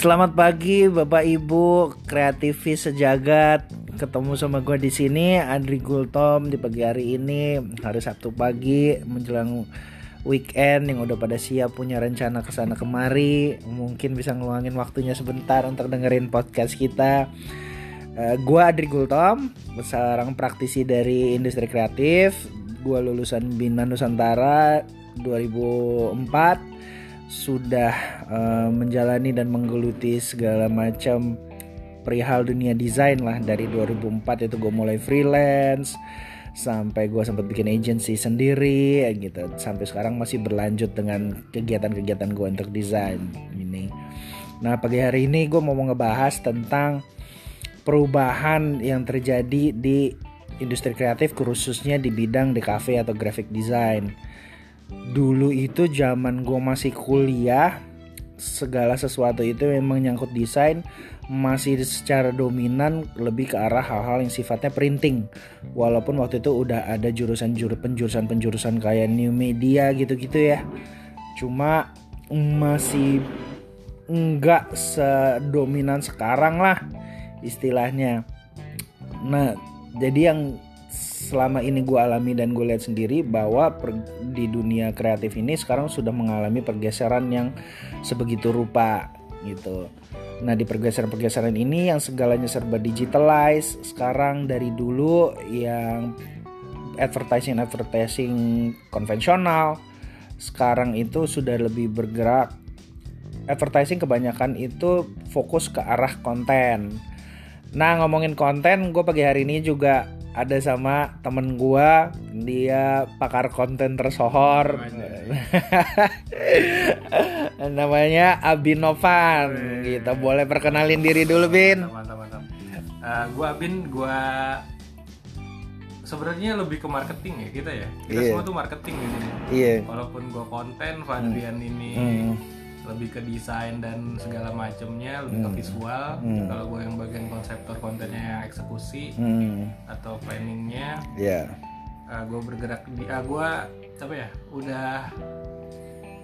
Selamat pagi Bapak Ibu kreativis sejagat. Ketemu sama gue di sini Andri Gultom di pagi hari ini hari Sabtu pagi menjelang weekend yang udah pada siap punya rencana ke sana kemari mungkin bisa ngeluangin waktunya sebentar untuk dengerin podcast kita. Uh, gue Adri Gultom, seorang praktisi dari industri kreatif. Gue lulusan Bina Nusantara 2004 sudah uh, menjalani dan menggeluti segala macam perihal dunia desain lah. Dari 2004 itu gue mulai freelance sampai gue sempat bikin agency sendiri gitu. Sampai sekarang masih berlanjut dengan kegiatan-kegiatan gue untuk desain ini. Nah pagi hari ini gue mau ngebahas tentang perubahan yang terjadi di industri kreatif khususnya di bidang cafe atau graphic design dulu itu zaman gue masih kuliah segala sesuatu itu memang nyangkut desain masih secara dominan lebih ke arah hal-hal yang sifatnya printing. Walaupun waktu itu udah ada jurusan juru penjurusan penjurusan kayak new media gitu-gitu ya. Cuma masih enggak sedominan sekarang lah istilahnya. Nah jadi yang selama ini gue alami dan gue lihat sendiri bahwa per, di dunia kreatif ini sekarang sudah mengalami pergeseran yang sebegitu rupa gitu. Nah di pergeseran-pergeseran ini yang segalanya serba digitalize sekarang dari dulu yang advertising advertising konvensional sekarang itu sudah lebih bergerak advertising kebanyakan itu fokus ke arah konten. Nah ngomongin konten, gue pagi hari ini juga ada sama temen gua dia pakar konten tersohor. Namanya Abinovan gitu boleh perkenalin diri dulu Bin. Mantap mantap uh, gua Abin gua sebenarnya lebih ke marketing ya kita ya. Kita yeah. semua tuh marketing di sini. Yeah. walaupun gua konten Fadrian hmm. ini. Hmm lebih ke desain dan segala macamnya lebih hmm. ke visual hmm. kalau gue yang bagian konseptor kontennya yang eksekusi hmm. atau planningnya yeah. uh, gue bergerak di uh, gue apa ya udah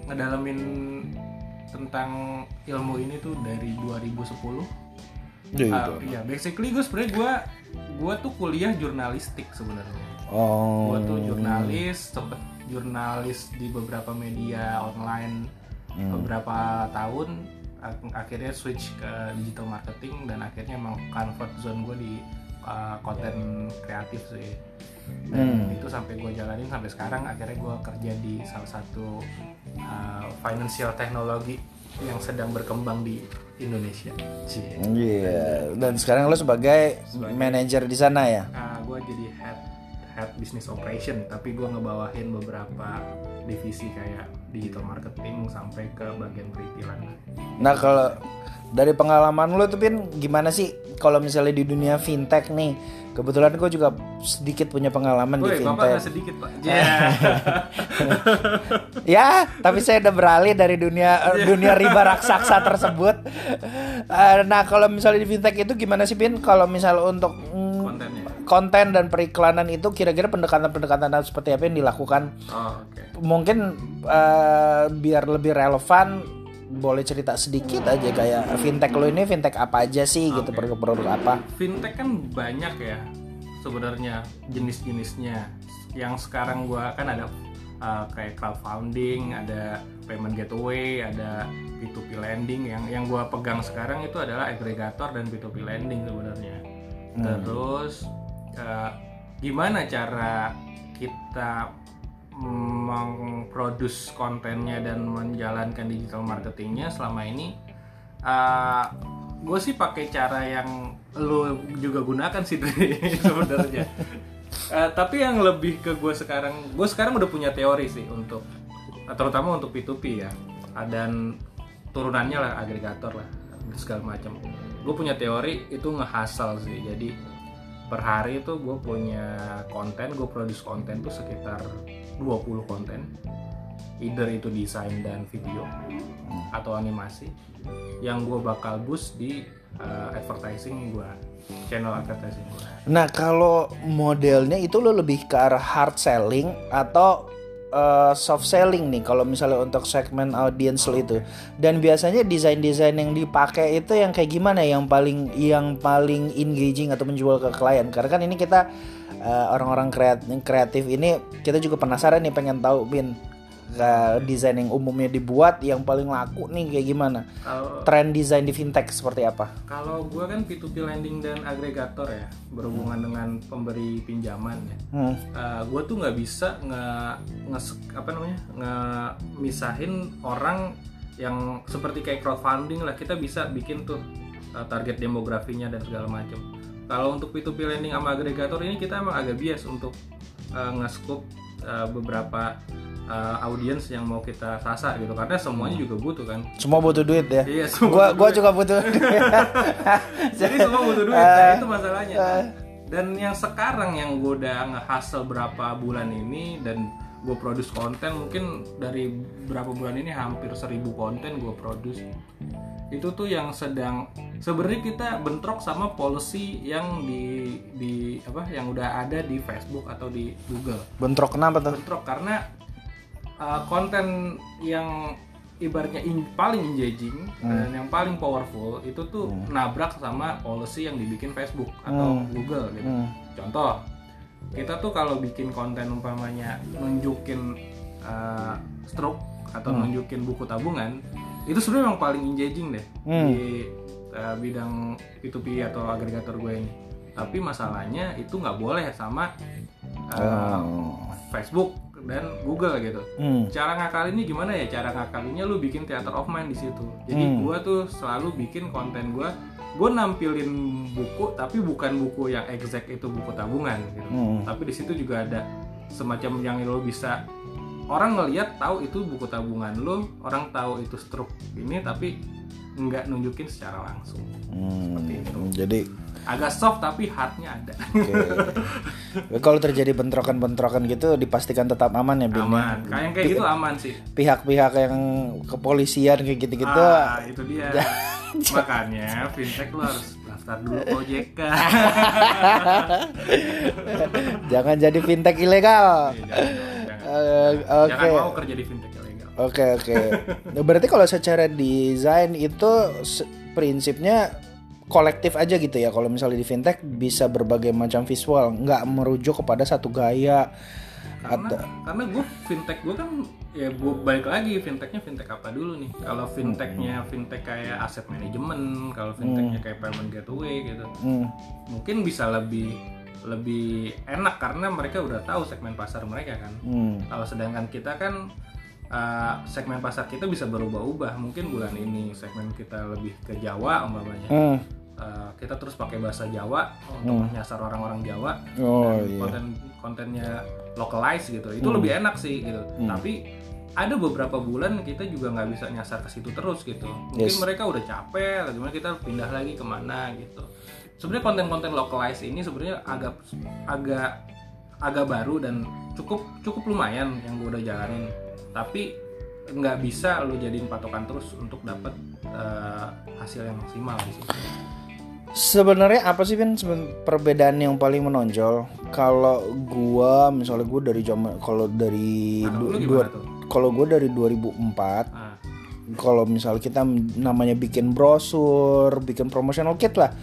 ngedalamin tentang ilmu ini tuh dari 2010 Ya, uh, ya basically gue sebenarnya gue gue tuh kuliah jurnalistik sebenarnya. Oh. Gue tuh jurnalis, sempet jurnalis di beberapa media online hmm. beberapa tahun akhirnya switch ke digital marketing dan akhirnya emang comfort zone gue di uh, konten kreatif sih dan hmm. itu sampai gue jalanin sampai sekarang akhirnya gue kerja di salah satu uh, financial technology yang sedang berkembang di Indonesia. Iya. Yeah. Dan sekarang lo sebagai, sebagai manajer di sana ya? Uh, gue jadi head head business operation, tapi gue ngebawahin beberapa divisi kayak digital marketing sampai ke bagian peritilan. Nah kalau dari pengalaman lo tuh Pin gimana sih kalau misalnya di dunia fintech nih kebetulan gue juga sedikit punya pengalaman Woy, di fintech. sedikit pak. Yeah. ya tapi saya udah beralih dari dunia yeah. dunia riba raksasa tersebut. Uh, nah kalau misalnya di fintech itu gimana sih Pin kalau misalnya untuk konten dan periklanan itu kira-kira pendekatan-pendekatan seperti apa yang dilakukan? Oh, okay. Mungkin uh, biar lebih relevan boleh cerita sedikit aja kayak fintech lo ini fintech apa aja sih okay. gitu produk-produk apa? Fintech kan banyak ya sebenarnya jenis-jenisnya. Yang sekarang gua kan ada uh, kayak crowdfunding, ada payment gateway, ada P2P lending. Yang yang gua pegang sekarang itu adalah agregator dan P2P lending sebenarnya. Hmm. Terus uh, gimana cara kita memproduksi kontennya dan menjalankan digital marketingnya selama ini? Uh, gue sih pakai cara yang lo juga gunakan sih sebenarnya. Uh, tapi yang lebih ke gue sekarang gue sekarang udah punya teori sih untuk terutama untuk P2P ya. Dan turunannya lah agregator lah segala macam. Gue punya teori itu ngehasal sih jadi per hari itu gue punya konten gue produce konten tuh sekitar 20 konten either itu desain dan video hmm. atau animasi yang gue bakal boost di uh, advertising gue channel advertising gue nah kalau modelnya itu lo lebih ke arah hard selling atau uh, soft selling nih kalau misalnya untuk segmen audience lo itu. Dan biasanya desain-desain yang dipakai itu yang kayak gimana yang paling yang paling engaging atau menjual ke klien. Karena kan ini kita uh, orang-orang kreatif ini kita juga penasaran nih pengen tahu bin uh, desain yang umumnya dibuat yang paling laku nih kayak gimana? Kalau tren desain di fintech seperti apa? Kalau gue kan P2P lending dan agregator ya berhubungan hmm. dengan pemberi pinjaman ya. Hmm. Uh, eh, gue tuh nggak bisa nge, nge apa namanya nge misahin orang yang seperti kayak crowdfunding lah kita bisa bikin tuh uh, target demografinya dan segala macam. Kalau untuk P2P lending sama agregator ini kita emang agak bias untuk uh, nge-scope uh, beberapa uh, audiens yang mau kita sasar gitu. Karena semuanya juga butuh kan? Semua butuh duit ya? Iya semua gua gua juga butuh jadi semua butuh duit nah, itu masalahnya kan? dan yang sekarang yang gue udah ngehasil berapa bulan ini dan gue produce konten mungkin dari berapa bulan ini hampir seribu konten gue produce. Itu tuh yang sedang sebenarnya kita bentrok sama policy yang di di apa yang udah ada di Facebook atau di Google. Bentrok kenapa tuh? Bentrok karena uh, konten yang ibaratnya in, paling engaging hmm. dan yang paling powerful itu tuh hmm. nabrak sama policy yang dibikin Facebook atau hmm. Google gitu. Hmm. Contoh, kita tuh kalau bikin konten umpamanya nunjukin uh, stroke atau hmm. nunjukin buku tabungan, itu sebenarnya yang paling engaging deh hmm. di uh, bidang P2P atau agregator gue ini. Tapi masalahnya itu nggak boleh sama uh, oh. Facebook dan Google gitu. Hmm. Cara ngakalinnya gimana ya? Cara ngakalinnya lu bikin theater of mind di situ. Jadi hmm. gua tuh selalu bikin konten gua gue nampilin buku tapi bukan buku yang exact itu buku tabungan gitu. Hmm. Tapi di situ juga ada semacam yang lo bisa orang ngelihat tahu itu buku tabungan lo, orang tahu itu struk ini tapi nggak nunjukin secara langsung. Hmm. Seperti itu. Jadi agak soft tapi hardnya ada. Okay. Kalau terjadi bentrokan-bentrokan gitu dipastikan tetap aman ya, Bin? Ya? Aman. Kayak kayak gitu aman sih. Pihak-pihak yang kepolisian kayak gitu-gitu. Ah, itu dia. Makanya fintech lo harus daftar dulu OJK. jangan jadi fintech ilegal. Iya, jangan, Uh, Oke. Okay. Jangan mau kerja di fintech ilegal. Oke okay, oke. Okay. Berarti kalau secara desain itu prinsipnya kolektif aja gitu ya kalau misalnya di fintech bisa berbagai macam visual nggak merujuk kepada satu gaya karena atau... karena gue fintech gue kan ya gue balik lagi fintechnya fintech apa dulu nih kalau fintechnya hmm. fintech kayak aset manajemen kalau fintechnya hmm. kayak payment gateway gitu hmm. mungkin bisa lebih lebih enak karena mereka udah tahu segmen pasar mereka kan hmm. kalau sedangkan kita kan uh, segmen pasar kita bisa berubah-ubah mungkin bulan ini segmen kita lebih ke Jawa umpamanya hmm. Uh, kita terus pakai bahasa Jawa untuk hmm. menyasar orang-orang Jawa oh, dan iya. konten kontennya localize gitu itu hmm. lebih enak sih gitu hmm. tapi ada beberapa bulan kita juga nggak bisa nyasar ke situ terus gitu mungkin yes. mereka udah capek gimana kita pindah lagi ke mana gitu sebenarnya konten-konten localize ini sebenarnya agak agak agak baru dan cukup cukup lumayan yang gue udah jalanin tapi nggak bisa lo jadiin patokan terus untuk dapat uh, hasil yang maksimal di situ. Sebenarnya apa sih Vin perbedaan yang paling menonjol kalau gua misalnya gua dari zaman kalau dari nah, dua kalau gua dari 2004 ah. kalau misalnya kita namanya bikin brosur, bikin promotional kit lah,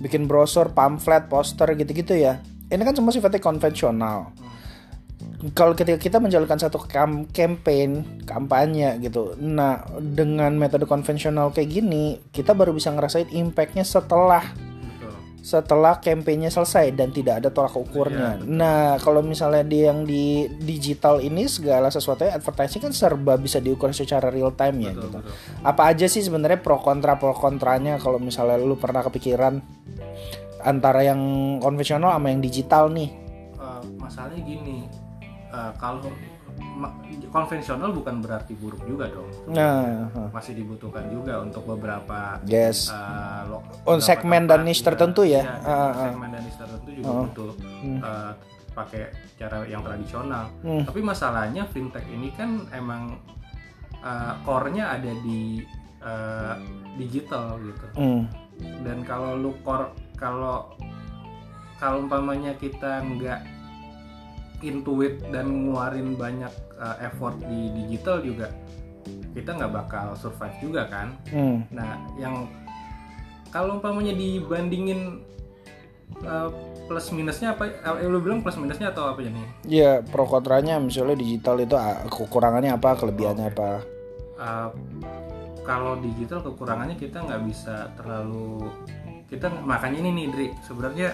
bikin brosur, pamflet, poster gitu-gitu ya. Ini kan semua sifatnya konvensional. Hmm kalau ketika kita menjalankan satu kam campaign kampanye gitu nah dengan metode konvensional kayak gini kita baru bisa ngerasain impactnya setelah setelah kampanye selesai dan tidak ada tolak ukurnya. Ya, nah, kalau misalnya di yang di digital ini segala sesuatu advertising kan serba bisa diukur secara real time ya betul, gitu. Betul. Apa aja sih sebenarnya pro kontra pro kontranya kalau misalnya lu pernah kepikiran antara yang konvensional sama yang digital nih? Uh, masalahnya gini, uh, kalau konvensional bukan berarti buruk juga dong. Nah, masih dibutuhkan juga untuk beberapa yes. Uh, lo, oh, segmen dan niche tertentu ya. ya uh, segmen dan niche tertentu juga uh, butuh uh, pakai cara yang tradisional. Hmm. Tapi masalahnya fintech ini kan emang uh, core-nya ada di uh, digital gitu. Hmm. Dan kalau lu core kalau kalau umpamanya kita nggak intuit dan ngeluarin banyak uh, effort di digital juga kita nggak bakal survive juga kan hmm. nah yang kalau umpamanya dibandingin uh, plus minusnya apa eh, lu bilang plus minusnya atau apa ini ya pro kontranya misalnya digital itu ah, kekurangannya apa kelebihannya okay. apa uh, kalau digital kekurangannya kita nggak bisa terlalu kita makanya ini nih Dri sebenarnya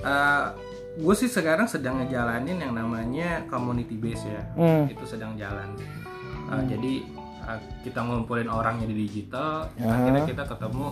uh, gue sih sekarang sedang ngejalanin yang namanya community base ya hmm. itu sedang jalan uh, hmm. jadi uh, kita ngumpulin orangnya di digital uh -huh. akhirnya kita ketemu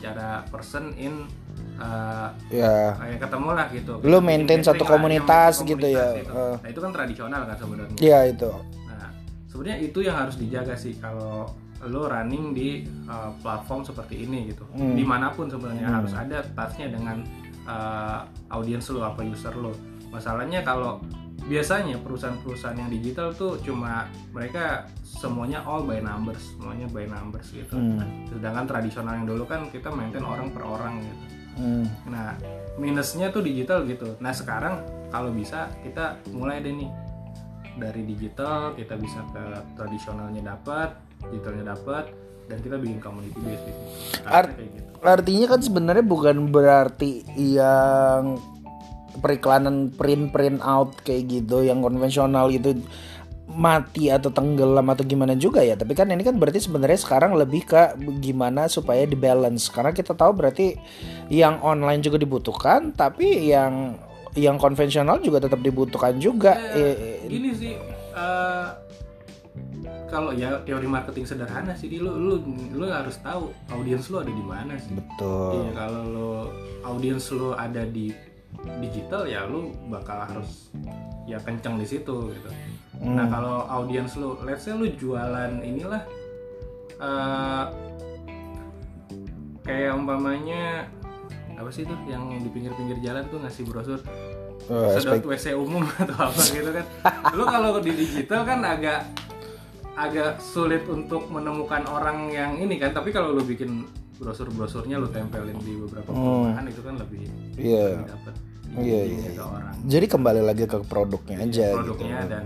secara person in uh, ya kayak ketemu lah gitu lu maintain satu komunitas, gitu ya itu. Uh. nah itu kan tradisional kan sebenarnya iya itu nah sebenarnya itu yang harus dijaga sih kalau lo running di uh, platform seperti ini gitu hmm. di mana pun sebenarnya hmm. harus ada touchnya dengan uh, audiens lo apa user lo masalahnya kalau biasanya perusahaan-perusahaan yang digital tuh cuma mereka semuanya all by numbers semuanya by numbers gitu. Hmm. sedangkan tradisional yang dulu kan kita maintain orang per orang gitu. Hmm. nah minusnya tuh digital gitu. Nah sekarang kalau bisa kita mulai deh nih. Dari digital kita bisa ke tradisionalnya dapat digitalnya dapat dan kita bikin community based gitu. Art gitu. Artinya kan sebenarnya bukan berarti yang periklanan print print out kayak gitu yang konvensional itu mati atau tenggelam atau gimana juga ya tapi kan ini kan berarti sebenarnya sekarang lebih ke gimana supaya di balance karena kita tahu berarti yang online juga dibutuhkan tapi yang yang konvensional juga tetap dibutuhkan juga eh, ini sih uh, kalau ya teori marketing sederhana sih lu lu lu harus tahu audiens lu ada di mana sih. Betul. Iya kalau lu audiens lu ada di digital ya lu bakal harus ya kenceng di situ gitu. Hmm. nah kalau audiens lu let's say lu jualan inilah uh, kayak umpamanya apa sih tuh yang di pinggir-pinggir jalan tuh ngasih brosur? Uh, sedot WC umum atau apa gitu kan. Lu kalau di digital kan agak agak sulit untuk menemukan orang yang ini kan tapi kalau lu bikin brosur-brosurnya lu tempelin di beberapa hmm. perumahan hmm. itu kan lebih yeah. dapat iya iya orang jadi kembali lagi ke produknya aja gitu. produknya gitu. dan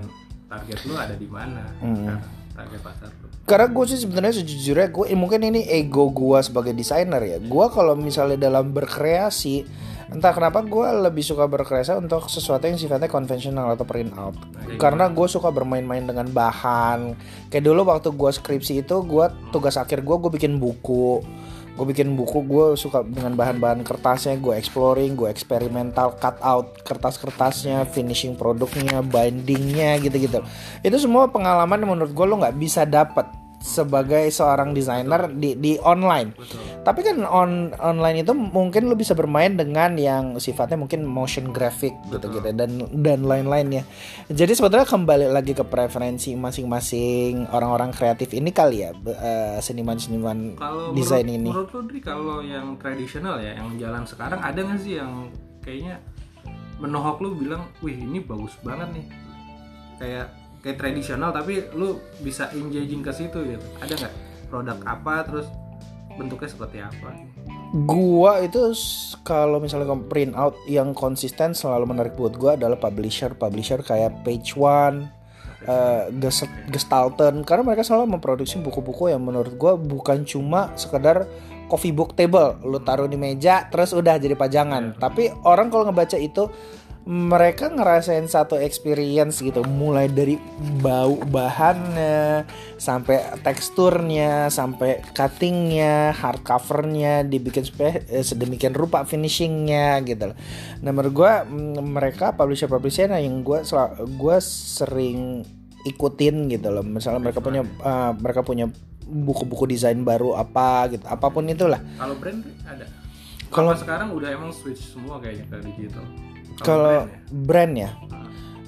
target lu ada di mana hmm. target pasar lu karena gue sih sebenarnya sejujurnya gue eh, mungkin ini ego gue sebagai desainer ya gue kalau misalnya dalam berkreasi entah kenapa gue lebih suka berkreasi untuk sesuatu yang sifatnya konvensional atau print out nah, karena gue suka bermain-main dengan bahan. Kayak dulu waktu gue skripsi itu gue tugas akhir gue gue bikin buku. Gue bikin buku gue suka dengan bahan-bahan kertasnya gue exploring gue eksperimental cut out kertas-kertasnya finishing produknya bindingnya gitu-gitu. Itu semua pengalaman yang menurut gue lo nggak bisa dapat sebagai seorang desainer di di online. Betul. Tapi kan on online itu mungkin lo bisa bermain dengan yang sifatnya mungkin motion graphic gitu-gitu dan dan lain-lainnya. Jadi sebetulnya kembali lagi ke preferensi masing-masing orang-orang kreatif ini kali ya uh, seniman-seniman desain ini. Menurut lo Dri kalau yang tradisional ya yang jalan sekarang ada nggak sih yang kayaknya menohok lo bilang, "Wih, ini bagus banget nih." Kayak kayak tradisional tapi lu bisa engaging ke situ gitu. Ada nggak produk apa terus bentuknya seperti apa? Gua itu kalau misalnya print out yang konsisten selalu menarik buat gua adalah publisher. Publisher kayak page one uh, Gestalten. Karena mereka selalu memproduksi buku-buku yang menurut gue bukan cuma sekedar coffee book table. Lu taruh di meja terus udah jadi pajangan. Yeah. tapi orang kalau ngebaca itu mereka ngerasain satu experience gitu mulai dari bau bahannya sampai teksturnya sampai cuttingnya hardcovernya dibikin supaya eh, sedemikian rupa finishingnya gitu loh. Nah menurut gue mereka publisher publisher yang gue gue sering ikutin gitu loh. Misalnya mereka punya uh, mereka punya buku-buku desain baru apa gitu apa pun itulah. Kalau brand ada. Kalau sekarang udah emang switch semua kayaknya ke digital kalau brand ya?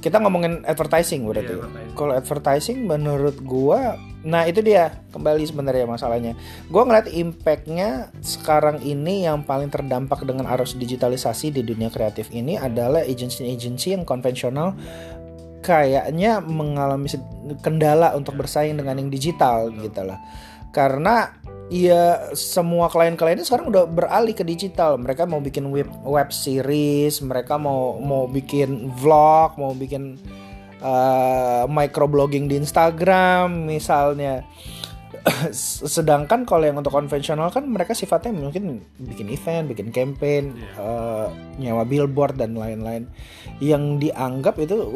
kita ngomongin advertising berarti. Iya, kalau advertising menurut gua nah itu dia kembali sebenarnya masalahnya. Gua ngeliat impactnya sekarang ini yang paling terdampak dengan arus digitalisasi di dunia kreatif ini adalah agency-agency yang konvensional kayaknya mengalami kendala untuk bersaing dengan yang digital gitu lah. Karena Iya, semua klien-kliennya sekarang udah beralih ke digital. Mereka mau bikin web web series, mereka mau mau bikin vlog, mau bikin uh, microblogging di Instagram misalnya. Sedangkan kalau yang untuk konvensional kan mereka sifatnya mungkin bikin event, bikin campaign, uh, nyewa billboard dan lain-lain. Yang dianggap itu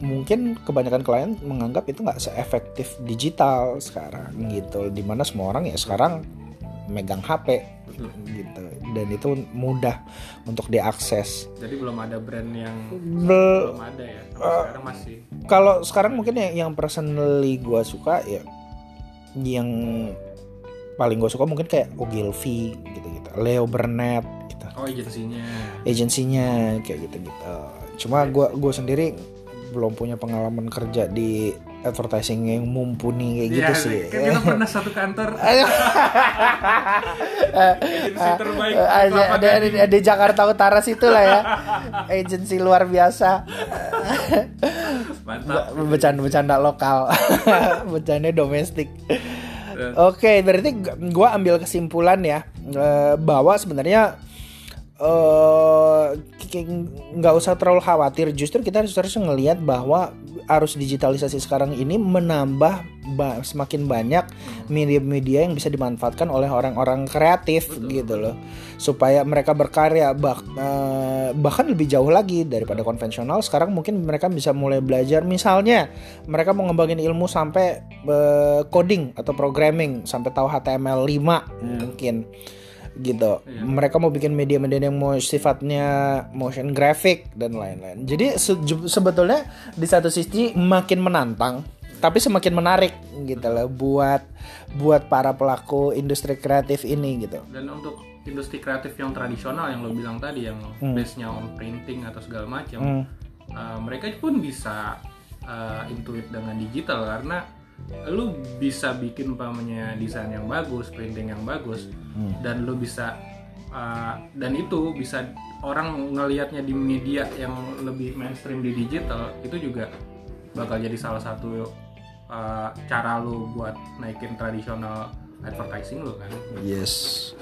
mungkin kebanyakan klien menganggap itu nggak seefektif digital sekarang gitu. Di mana semua orang ya sekarang megang HP gitu. Dan itu mudah untuk diakses. Jadi belum ada brand yang Bel belum ada ya? Uh, sekarang masih? kalau sekarang mungkin ya yang personally gue suka ya yang paling gue suka mungkin kayak Ogilvy gitu gitu Leo Burnett gitu. Oh agensinya. Agensinya kayak gitu gitu cuma gue gue sendiri belum punya pengalaman kerja di advertising yang mumpuni kayak ya, gitu sih. Kan kita pernah satu kantor. agensi terbaik. Ada, ada, ada di Jakarta Utara situ lah ya. Agensi luar biasa. Mantap. Bercanda-bercanda lokal. Bercanda domestik. Oke, okay, berarti gue ambil kesimpulan ya eh, bahwa sebenarnya uh, nggak usah terlalu khawatir. Justru kita harus harus ngelihat bahwa arus digitalisasi sekarang ini menambah ba semakin banyak media-media yang bisa dimanfaatkan oleh orang-orang kreatif Betul. gitu loh. Supaya mereka berkarya bah uh, bahkan lebih jauh lagi daripada konvensional sekarang mungkin mereka bisa mulai belajar. Misalnya mereka mau ngembangin ilmu sampai uh, coding atau programming sampai tahu HTML 5 yeah. mungkin gitu. Iya. Mereka mau bikin media-media yang mau sifatnya motion graphic dan lain-lain. Jadi se sebetulnya di satu sisi makin menantang, tapi semakin menarik gitu loh buat buat para pelaku industri kreatif ini gitu. Dan untuk industri kreatif yang tradisional yang lo bilang tadi yang hmm. base-nya on printing atau segala macam, hmm. uh, mereka pun bisa uh, intuit dengan digital karena lu bisa bikin umpamanya desain yang bagus, printing yang bagus, hmm. dan lu bisa uh, dan itu bisa orang ngelihatnya di media yang lebih mainstream di digital itu juga bakal jadi salah satu uh, cara lu buat naikin tradisional advertising lu kan. Yes.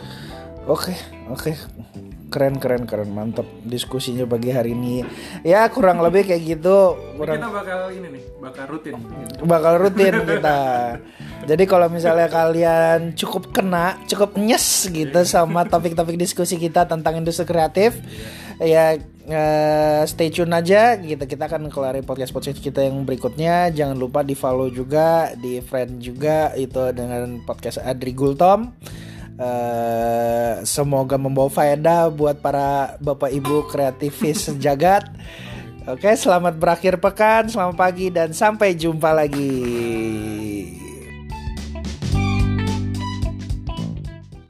Oke, okay, oke. Okay keren keren keren. Mantap diskusinya pagi hari ini. Ya kurang lebih kayak gitu. Kurang... kita bakal ini nih bakal rutin. Bakal rutin kita. Jadi kalau misalnya kalian cukup kena cukup nyes gitu sama topik-topik diskusi kita tentang industri kreatif ya uh, stay tune aja gitu. Kita akan kelarin podcast podcast kita yang berikutnya. Jangan lupa di follow juga di friend juga itu dengan podcast Adri Gultom Uh, semoga membawa faedah buat para bapak ibu kreativis sejagat. Oke, selamat berakhir pekan, selamat pagi dan sampai jumpa lagi.